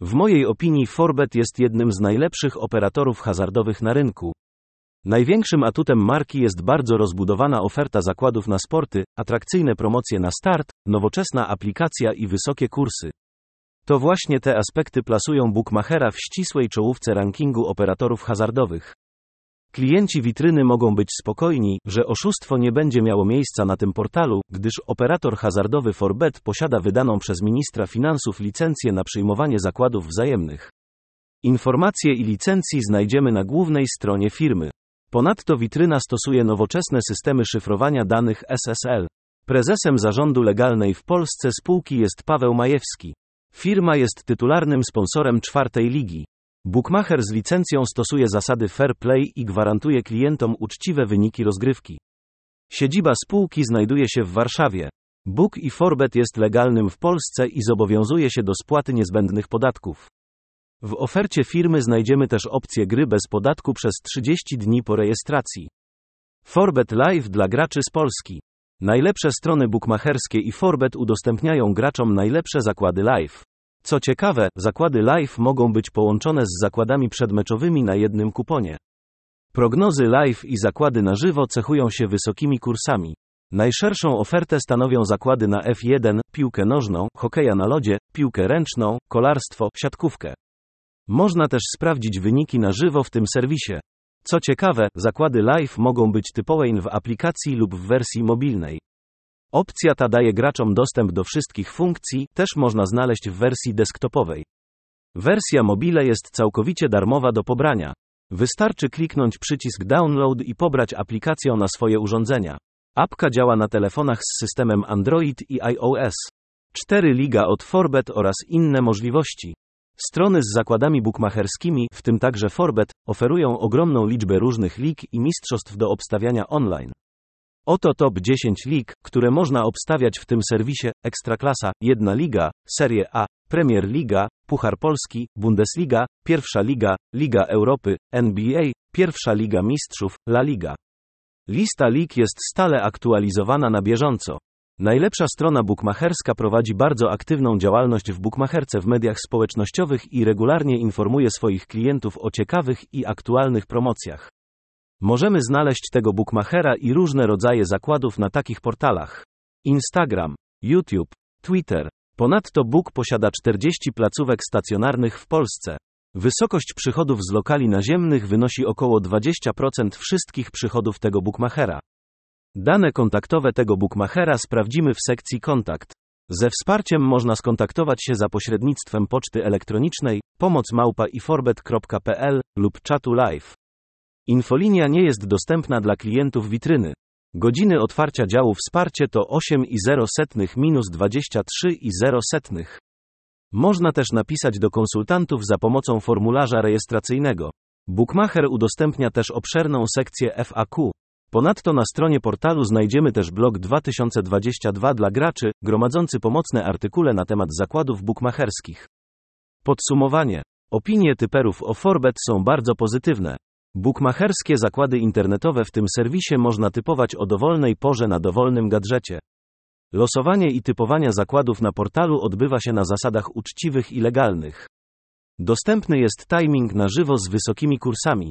W mojej opinii Forbet jest jednym z najlepszych operatorów hazardowych na rynku. Największym atutem marki jest bardzo rozbudowana oferta zakładów na sporty, atrakcyjne promocje na start, nowoczesna aplikacja i wysokie kursy. To właśnie te aspekty plasują Bookmachera w ścisłej czołówce rankingu operatorów hazardowych. Klienci witryny mogą być spokojni, że oszustwo nie będzie miało miejsca na tym portalu, gdyż operator hazardowy Forbet posiada wydaną przez ministra finansów licencję na przyjmowanie zakładów wzajemnych. Informacje i licencji znajdziemy na głównej stronie firmy. Ponadto witryna stosuje nowoczesne systemy szyfrowania danych SSL. Prezesem zarządu legalnej w Polsce spółki jest Paweł Majewski. Firma jest tytularnym sponsorem czwartej ligi. Bookmacher z licencją stosuje zasady fair play i gwarantuje klientom uczciwe wyniki rozgrywki. Siedziba spółki znajduje się w Warszawie. Book i Forbet jest legalnym w Polsce i zobowiązuje się do spłaty niezbędnych podatków. W ofercie firmy znajdziemy też opcję gry bez podatku przez 30 dni po rejestracji. Forbet Live dla graczy z Polski. Najlepsze strony bookmacherskie i Forbet udostępniają graczom najlepsze zakłady live. Co ciekawe, zakłady live mogą być połączone z zakładami przedmeczowymi na jednym kuponie. Prognozy live i zakłady na żywo cechują się wysokimi kursami. Najszerszą ofertę stanowią zakłady na F1, piłkę nożną, hokeja na lodzie, piłkę ręczną, kolarstwo, siatkówkę. Można też sprawdzić wyniki na żywo w tym serwisie. Co ciekawe, zakłady live mogą być typowe w aplikacji lub w wersji mobilnej. Opcja ta daje graczom dostęp do wszystkich funkcji, też można znaleźć w wersji desktopowej. Wersja mobile jest całkowicie darmowa do pobrania. Wystarczy kliknąć przycisk download i pobrać aplikację na swoje urządzenia. Apka działa na telefonach z systemem Android i iOS. 4 Liga od Forbet oraz inne możliwości. Strony z zakładami bukmacherskimi, w tym także Forbet, oferują ogromną liczbę różnych lig i mistrzostw do obstawiania online. Oto top 10 lig, które można obstawiać w tym serwisie: Ekstraklasa, Jedna Liga, Serie A, Premier Liga, Puchar Polski, Bundesliga, Pierwsza Liga, Liga Europy, NBA, Pierwsza Liga Mistrzów, La Liga. Lista lig jest stale aktualizowana na bieżąco. Najlepsza strona bookmacherska prowadzi bardzo aktywną działalność w bookmacherce w mediach społecznościowych i regularnie informuje swoich klientów o ciekawych i aktualnych promocjach. Możemy znaleźć tego bookmachera i różne rodzaje zakładów na takich portalach: Instagram, YouTube, Twitter. Ponadto Book posiada 40 placówek stacjonarnych w Polsce. Wysokość przychodów z lokali naziemnych wynosi około 20% wszystkich przychodów tego bookmachera. Dane kontaktowe tego bookmachera sprawdzimy w sekcji kontakt. Ze wsparciem można skontaktować się za pośrednictwem poczty elektronicznej pomocmałpa.iforbet.pl lub czatu live. Infolinia nie jest dostępna dla klientów witryny. Godziny otwarcia działu wsparcie to 8,0 minus 23,0. Można też napisać do konsultantów za pomocą formularza rejestracyjnego. Bookmacher udostępnia też obszerną sekcję FAQ. Ponadto na stronie portalu znajdziemy też blog 2022 dla graczy, gromadzący pomocne artykule na temat zakładów bookmacherskich. Podsumowanie. Opinie typerów o Forbet są bardzo pozytywne. Bookmacherskie zakłady internetowe w tym serwisie można typować o dowolnej porze na dowolnym gadżecie. Losowanie i typowania zakładów na portalu odbywa się na zasadach uczciwych i legalnych. Dostępny jest timing na żywo z wysokimi kursami.